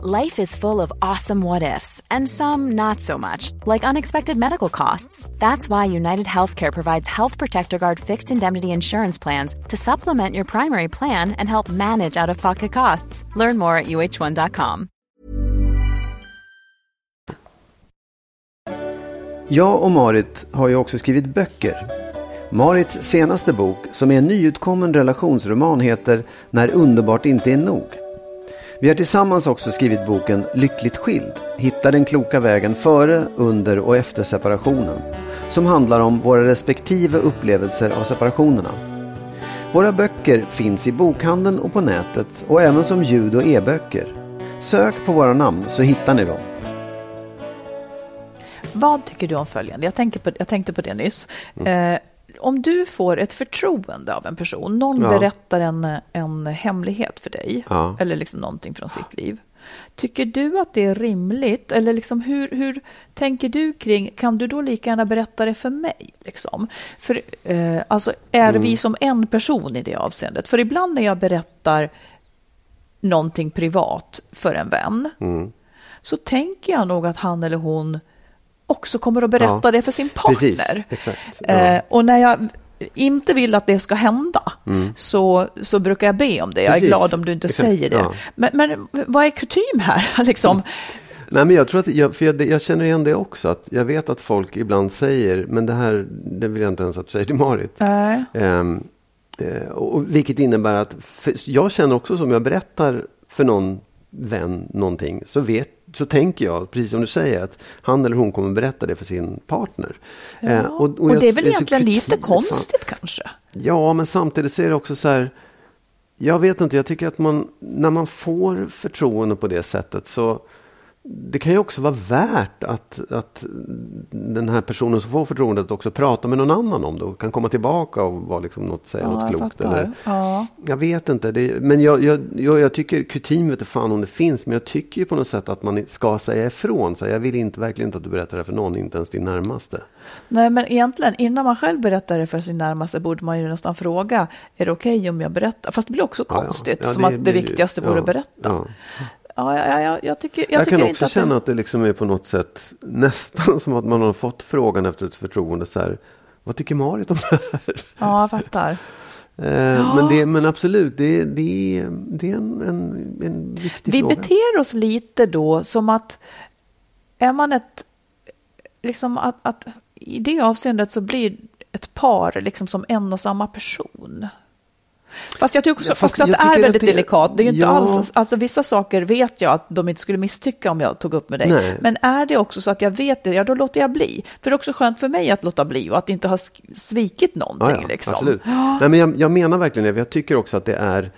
Life is full of awesome what ifs and some not so much, like unexpected medical costs. That's why United Healthcare provides Health Protector Guard fixed indemnity insurance plans to supplement your primary plan and help manage out-of-pocket costs. Learn more at uh1.com. Jag och Marit har ju också skrivit böcker. Marits senaste bok, som är en nyutkommen relationsroman, heter När underbart inte är nog. Vi har tillsammans också skrivit boken Lyckligt skild. Hitta den kloka vägen före, under och efter separationen. Som handlar om våra respektive upplevelser av separationerna. Våra böcker finns i bokhandeln och på nätet och även som ljud och e-böcker. Sök på våra namn så hittar ni dem. Vad tycker du om följande? Jag, tänker på, jag tänkte på det nyss. Eh, om du får ett förtroende av en person, någon Ja. berättar en, en hemlighet för dig, Ja. eller liksom någonting från sitt liv. Tycker du att det är rimligt, eller liksom hur, hur tänker du kring, kan du då lika gärna berätta det för mig? Liksom? För eh, alltså, är Mm. vi som en person i det avseendet? För ibland när jag berättar någonting privat för en vän, Mm. så tänker jag nog att han eller hon också kommer att berätta Ja, det för sin partner. Precis, exakt. Ja. Eh, och när jag inte vill att det ska hända så, så brukar jag be om det. Jag är Mm. Precis, glad om du inte exakt, säger det. ja. Men, men vad är kutym här? liksom? Nej, men jag tror att, jag, för jag, jag känner igen det också. Att jag vet att folk ibland säger, men det här det vill jag inte ens att du säger till Marit. Nej. Ehm, eh, och, vilket innebär att, jag känner också som jag berättar för någon vän någonting, så, vet, så tänker jag, precis som du säger, att han eller hon kommer berätta det för sin partner. Ja. Eh, och, jag- det är väl så egentligen lite kritik, fan. konstigt kanske? Ja, men samtidigt så är det också så här. Jag vet inte, jag tycker att man, när man får förtroende på det sättet så det kan ju också vara värt att, att den här personen som får förtroendet också pratar med någon annan om det och kan komma tillbaka och vara liksom något, säga något jag klokt. fattar. Eller, Ja. jag vet inte, det, men jag, jag, jag, jag tycker kutym vet fan om det finns, men jag tycker ju på något sätt att man ska säga ifrån. Så jag vill inte, verkligen inte att du berättar det för någon, inte ens din närmaste. Nej, men egentligen innan man själv berättar det för sin närmaste borde man ju nästan fråga, är det okej om jag berättar? Fast det blir också Ja, ja. konstigt, Ja, som att det blir ju- viktigaste vore ja, att berätta. Ja. Ja, ja, ja, jag tycker, jag Jag, tycker kan också känna det... att det liksom är på något sätt nästan som att man har fått frågan efter ett förtroende. Så här, vad tycker Marit om det här? Ja, jag fattar. Eh, men, det, men absolut, det, det, det är en, en, en viktig Vi fråga. beter oss lite då som att är man ett, liksom att, att i det avseendet så blir ett par liksom som en och samma person. Fast jag tycker också, Ja, också att det är väldigt det- delikat. Det är ju inte Ja. alls, alltså vissa saker vet jag att de inte skulle misstycka om jag tog upp med dig. Nej. Men är det också så att jag vet det, ja då låter jag bli. För det är också skönt för mig att låta bli och att inte ha svikit någonting. Ja, ja, liksom. Absolut. Nej, men jag, jag menar verkligen det. Jag tycker också att det är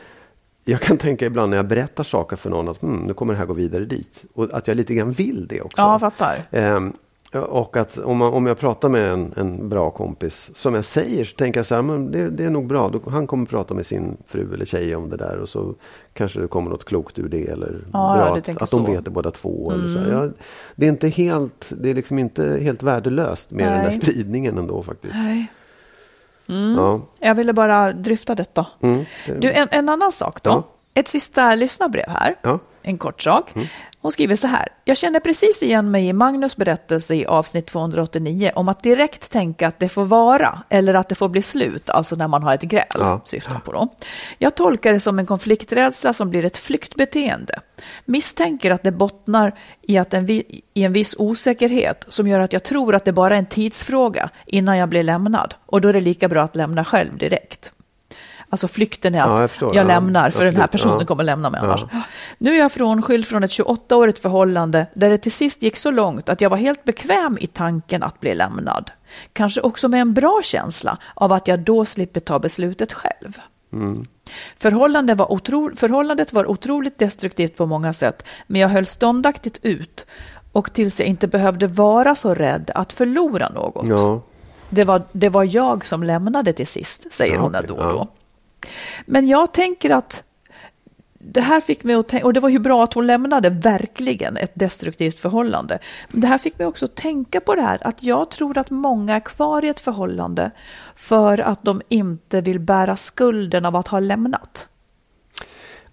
jag kan tänka ibland när jag berättar saker för någon att hmm, nu kommer det här gå vidare dit. Och att jag lite grann vill det också. Ja, jag fattar. Ehm, och att om, man, om jag pratar med en, en bra kompis, som jag säger, så tänker jag så här, men det, det är nog bra. Då, han kommer prata med sin fru eller tjej om det där och så kanske det kommer något klokt ur det. Eller Ja, bra ja, att, att de. Mm. vet det båda två. Eller så. Jag, det är inte helt, det är liksom inte helt värdelöst med den där Nej. spridningen ändå faktiskt. Nej. Ja. Jag ville bara dryfta detta. Mm, det- Du, en, en annan sak då. Ja. Ett sista lyssnarbrev här. Ja. En kort sak. Hon skriver så här. Jag känner precis igen mig i Magnus berättelse i avsnitt 289 om att direkt tänka att det får vara eller att det får bli slut, alltså när man har ett gräl, Ja. syftar på då. Jag tolkar det som en konflikträdsla som blir ett flyktbeteende. Misstänker att det bottnar i, att en, i en viss osäkerhet som gör att jag tror att det bara är en tidsfråga innan jag blir lämnad. Och då är det lika bra att lämna själv direkt. Alltså flykten är Ja, att jag jag, förstår. Ja, lämnar för den här personen Ja. kommer lämna mig Ja. annars. Nu är jag frånskild från ett 28-årigt förhållande där det till sist gick så långt att jag var helt bekväm i tanken att bli lämnad. Kanske också med en bra känsla av att jag då slipper ta beslutet själv. Förhållandet, var otro, förhållandet var otroligt destruktivt på många sätt, men jag höll ståndaktigt ut och tills jag inte behövde vara så rädd att förlora något. Ja. Det, var, det var jag som lämnade till sist, säger Ja, hon då då. Men jag tänker att det här fick mig att tänka, och det var ju bra att hon lämnade verkligen ett destruktivt förhållande. Men det här fick mig också att tänka på det här att jag tror att många är kvar i ett förhållande för att de inte vill bära skulden av att ha lämnat.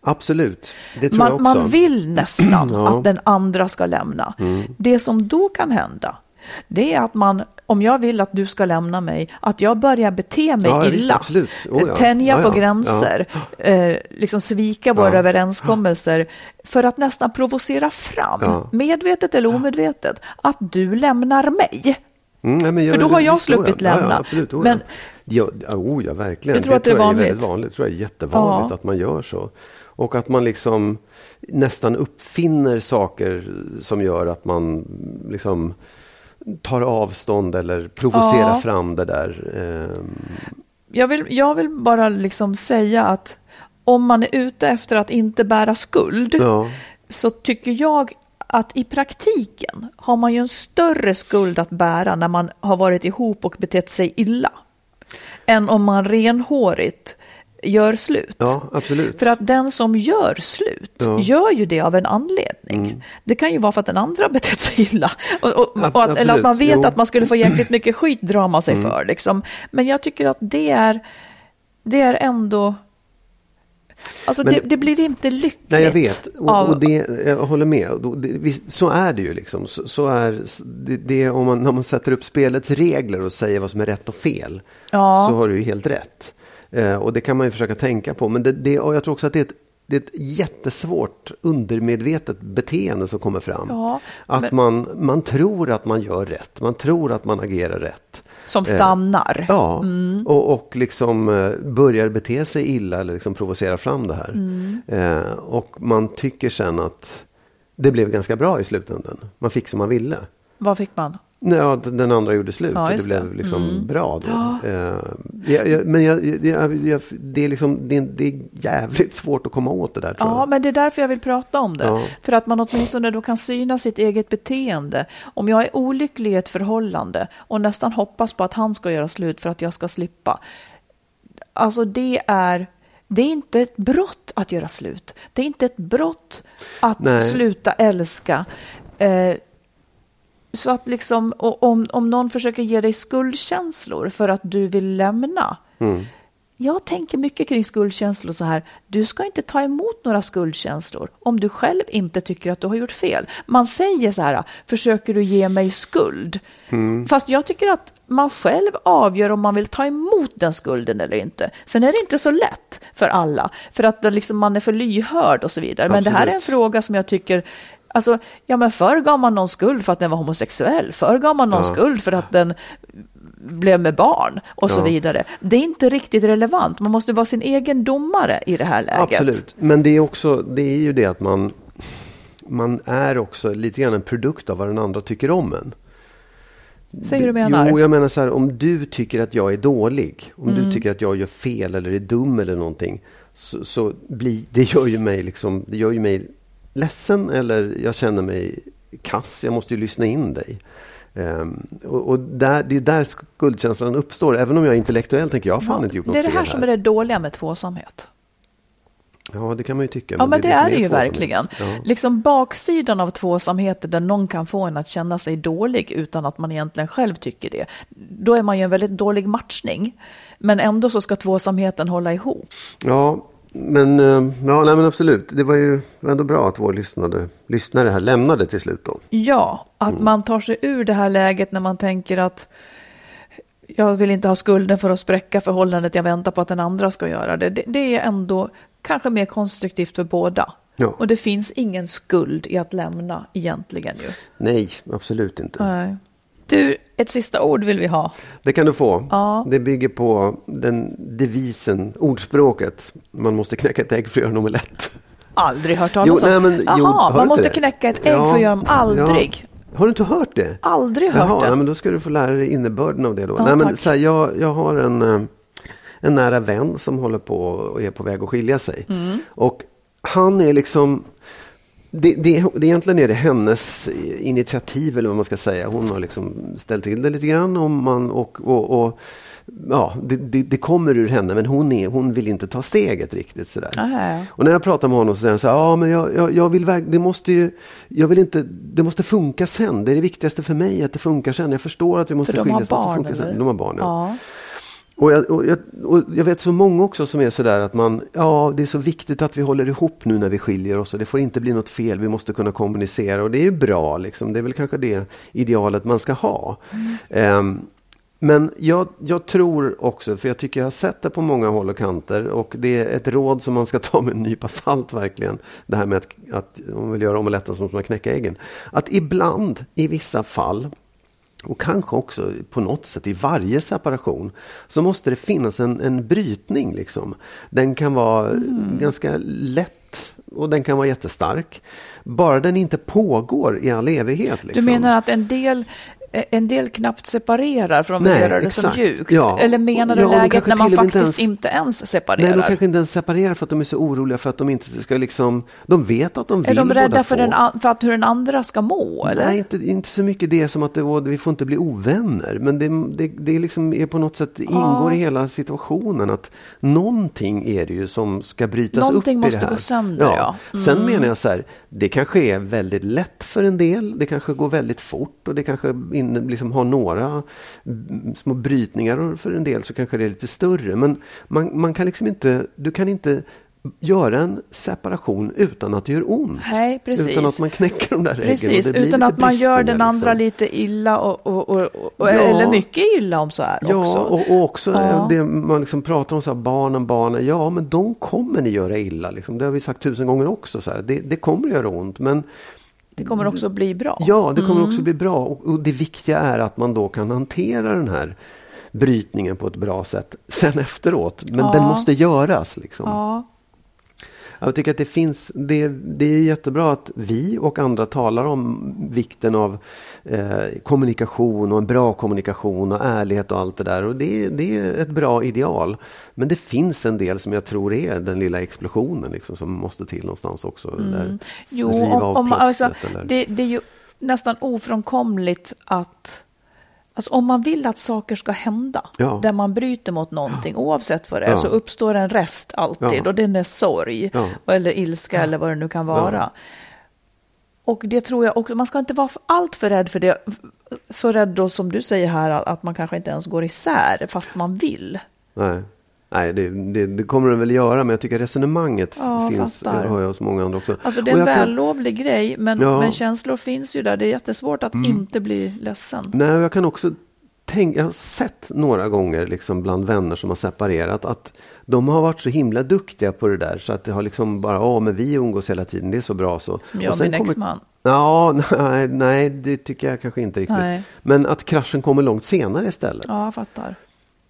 Absolut, det tror jag Man, också. man vill nästan Ja. Mm. att den andra ska lämna. Det som då kan hända, det är att man, om jag vill att du ska lämna mig, att jag börjar bete mig Ja, visst, illa. absolut. Oh, ja. Tänja Ja, på gränser, eh, liksom svika våra överenskommelser för att nästan provocera fram, medvetet eller omedvetet, att du lämnar mig. Mm, nej, jag, För då har jag visst, oh, sluppit Ja, lämna. absolut, oh, Men- ja. Oh, ja, verkligen. Jag tror att det är jag är vanligt. väldigt vanligt. Det tror jag är jättevanligt att man gör så. Och att man liksom nästan uppfinner saker som gör att man liksom tar avstånd eller provocerar Ja. fram det där. Ehm, Jag vill, jag vill bara liksom säga att om man är ute efter att inte bära skuld, ja, så tycker jag att i praktiken har man ju en större skuld att bära när man har varit ihop och betett sig illa. Än om man renhårigt gör slut. Ja, absolut. För att den som gör slut Ja. gör ju det av en anledning. Mm. Det kan ju vara för att den andra har betett sig illa. Och, och, Ab- och att, eller att man vet Jo. att man skulle få jäkligt mycket skit drar man sig Mm. för. Liksom. Men jag tycker att det är, det är ändå... Alltså Men- det, det blir inte lyckligt. Nej, jag vet. Och, av- och det, jag håller med. Så är det ju liksom. Så, så är det, det, om man, när man sätter upp spelets regler och säger vad som är rätt och fel. Ja. Så har du ju helt rätt. Eh, och det kan man ju försöka tänka på. Men det, det, och jag tror också att det är ett, det är ett jättesvårt undermedvetet beteende som kommer fram. Ja, att men- man, man tror att man gör rätt. Man tror att man agerar rätt. Som stannar. Ja, Mm. och, och liksom eh, börjar bete sig illa eller liksom provocera fram det här. Mm. Eh, och man tycker sen att det blev ganska bra i slutändan. Man fick som man ville. Vad fick man? Nej, Ja, den andra gjorde slut Ja, och det blev liksom Mm. bra då. Eh, jag, jag, men jag, det, är liksom, det, det är jävligt svårt att komma åt det där tror Ja, jag. men det är därför jag vill prata om det. Ja. För att man åtminstone då kan syna sitt eget beteende. Om jag är olycklig i ett förhållande och nästan hoppas på att han ska göra slut för att jag ska slippa. Alltså det är, det är inte ett brott att göra slut. Det är inte ett brott att Nej. sluta älska. Eh, så att liksom, om, om någon försöker ge dig skuldkänslor för att du vill lämna. Mm. Jag tänker mycket kring skuldkänslor så här. Du ska inte ta emot några skuldkänslor om du själv inte tycker att du har gjort fel. Man säger så här, försöker du ge mig skuld? Fast jag tycker att man själv avgör om man vill ta emot den skulden eller inte. Sen är det inte så lätt för alla, för att liksom man är för lyhörd och så vidare. Men det här är en fråga som jag tycker Alltså, ja men förr gav man någon skuld för att den var homosexuell. Förr gav man någon Ja. skuld för att den blev med barn och så Ja. vidare. Det är inte riktigt relevant. Man måste vara sin egen domare i det här läget. Absolut, men det är också det är ju det att man man är också lite grann en produkt av vad den andra tycker om en. Säg hur du menar. Jo, jag menar så här, om du tycker att jag är dålig, om Mm. du tycker att jag gör fel eller är dum eller någonting, så, så blir, det gör ju mig liksom, det gör ju mig ledsen eller jag känner mig kass, jag måste ju lyssna in dig. Ehm, och och där, det är där skuldkänslan uppstår, även om jag intellektuellt tänker jag har fan inte gjort något det är det fel här som är det dåliga med tvåsamhet. Ja, det kan man ju tycka. Ja, men det, är det ju tvåsamhet. verkligen. Ja. Liksom baksidan av tvåsamhet där någon kan få en att känna sig dålig utan att man egentligen själv tycker det. Då är man ju en väldigt dålig matchning. Men ändå så ska tvåsamheten hålla ihop. Ja, men, eh, ja, nej, men absolut. Det var ju ändå bra att vår lyssnare, lyssnare här lämnade till slut då. Ja, att Mm. man tar sig ur det här läget när man tänker att jag vill inte ha skulden för att spräcka förhållandet, jag väntar på att den andra ska göra det. Det, det är ändå kanske mer konstruktivt för båda. Ja. Och det finns ingen skuld i att lämna egentligen ju. Nej, absolut inte. Nej. Du, ett sista ord vill vi ha. Det kan du få. Ja. Det bygger på den devisen, ordspråket. Man måste knäcka ett ägg för att göra en omelett. Aldrig hört talas om. nej, men, Jaha, jo, man måste det? knäcka ett ägg Ja, för att göra dem. Aldrig. ja. Har du inte hört det? Aldrig hört Jaha, det. nej, men då ska du få lära dig innebörden av det då. Ja, nej, men, tack. så här, jag, jag har en, eh, en nära vän som håller på och är på väg att skilja sig. Mm. Och han är liksom det, det, det egentligen är det hennes initiativ eller vad man ska säga. Hon har liksom ställt till det lite grann om man, och, och, och ja, det, det, det kommer ur henne men hon, är, hon vill inte ta steget riktigt sådär. Och när jag pratar med honom så säger han så här, ja men jag, jag, jag vill det måste ju, jag vill inte, det måste funka sen. Det är det viktigaste för mig att det funkar sen. Jag förstår att vi måste För de har skiljas, barn, sen. De har barn, ja. Ja. Och jag, och, jag, och jag vet så många också som är sådär att man, ja det är så viktigt att vi håller ihop nu när vi skiljer oss och det får inte bli något fel, vi måste kunna kommunicera och det är ju bra liksom, det är väl kanske det idealet man ska ha. Ehm, men jag, jag tror också, för jag tycker jag har sett det på många håll och kanter och det är ett råd som man ska ta med en nypa salt verkligen. Det här med att, att om man vill göra omeletten måste man knäcka äggen. Att ibland, i vissa fall, och kanske också på något sätt i varje separation så måste det finnas en, en brytning. Liksom. Den kan vara ganska lätt och den kan vara jättestark. Bara den inte pågår i all evighet. Liksom. Du menar att en del en del knappt separerar för de vill göra det exakt. som mjukt. Ja. Eller menar du Ja, läget när man faktiskt inte inte ens- ens, separerar? Nej, de kanske inte ens separerar för att de är så oroliga för att de inte ska liksom... De vet att de vill är de rädda båda för, den, för att hur den andra ska må? Eller? Nej, inte, inte så mycket det som att det, åh, vi får inte bli ovänner. Men det, det, det liksom är på något sätt ingår i hela situationen att någonting är det ju som ska brytas Någonting upp i måste det här. gå sönder, ja. Mm. Sen menar jag så här, det kanske är väldigt lätt för en del. Det kanske går väldigt fort och det kanske in, liksom har några små brytningar och för en del så kanske det är lite större. Men man, man kan liksom inte, du kan inte göra en separation utan att det gör ont. Nej, precis. Utan att man knäcker de där äggen. Precis, det blir utan att man gör den andra liksom. lite illa och, och, och, och, Ja. eller mycket illa om så är Ja, också. och, och också Ja. det man liksom pratar om, så här, barnen, barnen. Ja, men de kommer ni göra illa. Liksom. Det har vi sagt tusen gånger också. Så här. Det, det kommer att göra ont. Men Det kommer också bli bra. ja, det kommer Mm. också bli bra. Och, och det viktiga är att man då kan hantera den här brytningen på ett bra sätt sen efteråt. Men Ja. den måste göras. Liksom. Ja, Jag tycker att det finns, det, det är jättebra att vi och andra talar om vikten av eh, kommunikation och en bra kommunikation och ärlighet och allt det där. Och det, det är ett bra ideal. Men det finns en del som jag tror är den lilla explosionen liksom, som måste till någonstans också. Det där, Mm. Jo, om, om, alltså, det, det är ju nästan ofrånkomligt att Alltså om man vill att saker ska hända, Ja. där man bryter mot någonting, oavsett vad det är, Ja. så uppstår en rest alltid Ja. och den är sorg, eller ilska eller vad det nu kan vara. Och det tror jag också, man ska inte vara allt för rädd för det, så rädd då som du säger här, att man kanske inte ens går isär, fast man vill. Nej, Nej det, det, det kommer den väl göra, men jag tycker resonemanget Ja, finns, fattar. det har jag hos många andra också. Alltså det är en jag kan- vällovlig grej, men, Ja. Mm. men känslor finns ju där. Det är jättesvårt att inte bli ledsen. Nej, jag kan också tänka, jag har sett några gånger liksom bland vänner som har separerat att de har varit så himla duktiga på det där så att det har liksom bara, ja men vi umgås hela tiden, det är så bra så. Som jag och min kommer- exman. Ja, nej, nej, det tycker jag kanske inte riktigt. Nej. Men att kraschen kommer långt senare istället. Ja, jag fattar.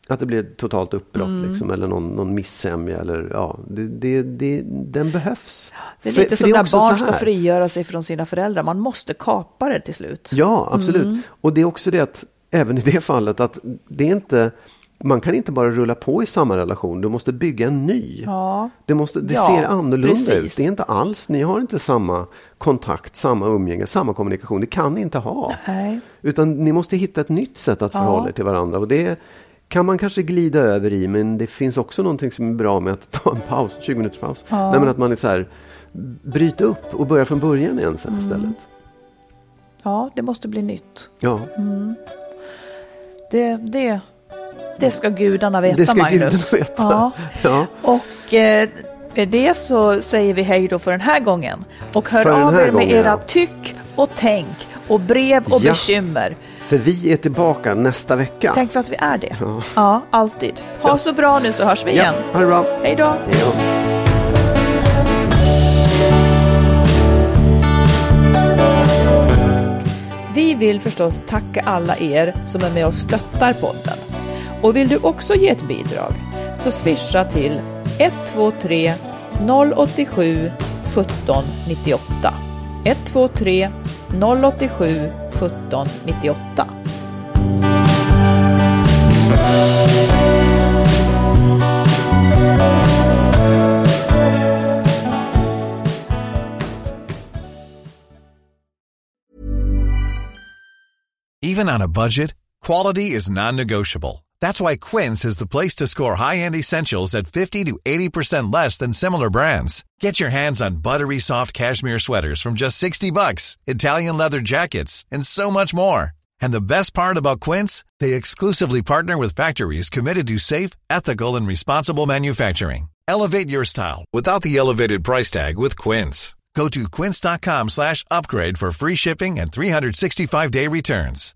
Att det blir ett totalt uppbrott Mm. liksom, eller någon, någon missämja eller ja, det, det, det, den behövs. Det är lite för som när barn ska frigöra sig från sina föräldrar. Man måste kapa det till slut. Ja, absolut. Mm. Och det är också det att även i det fallet att det är inte man kan inte bara rulla på i samma relation, du måste bygga en ny. Ja. Det, måste, det Ja, ser annorlunda precis. ut. Det är inte alls, ni har inte samma kontakt, samma umgänge, samma kommunikation. Det kan ni inte ha. Nej. Utan ni måste hitta ett nytt sätt att Ja. förhålla er till varandra. Och det kan man kanske glida över i, men det finns också någonting som är bra med att ta en paus, 20 minuters paus. Ja. Nej, men att man är så här, bryta upp och börja från början igen sen Mm. istället. Ja, det måste bli nytt. Ja, Det, det, det ska gudarna veta, det ska Magnus. gudarna veta. Ja. Ja. Och eh, med det så säger vi hej då för den här gången. Och hör av er med gången, era ja. tyck och tänk och brev och Ja. bekymmer. För vi är tillbaka nästa vecka. Tänk för att vi är det. Ja. Ja, alltid. Ha så bra nu så hörs vi Ja, igen. ha det bra. Hej då. Hej då. Vi vill förstås tacka alla er som är med och stöttar podden. Och vill du också ge ett bidrag så swisha till 123 087 17 98. 123 087 17 98. Even on a budget, quality is non-negotiable. That's why Quince is the place to score high-end essentials at 50 to 80% less than similar brands. Get your hands on buttery soft cashmere sweaters from just 60 bucks, Italian leather jackets, and so much more. And the best part about Quince, they exclusively partner with factories committed to safe, ethical, and responsible manufacturing. Elevate your style without the elevated price tag with Quince. Go to quince.com slash upgrade for free shipping and 365-day returns.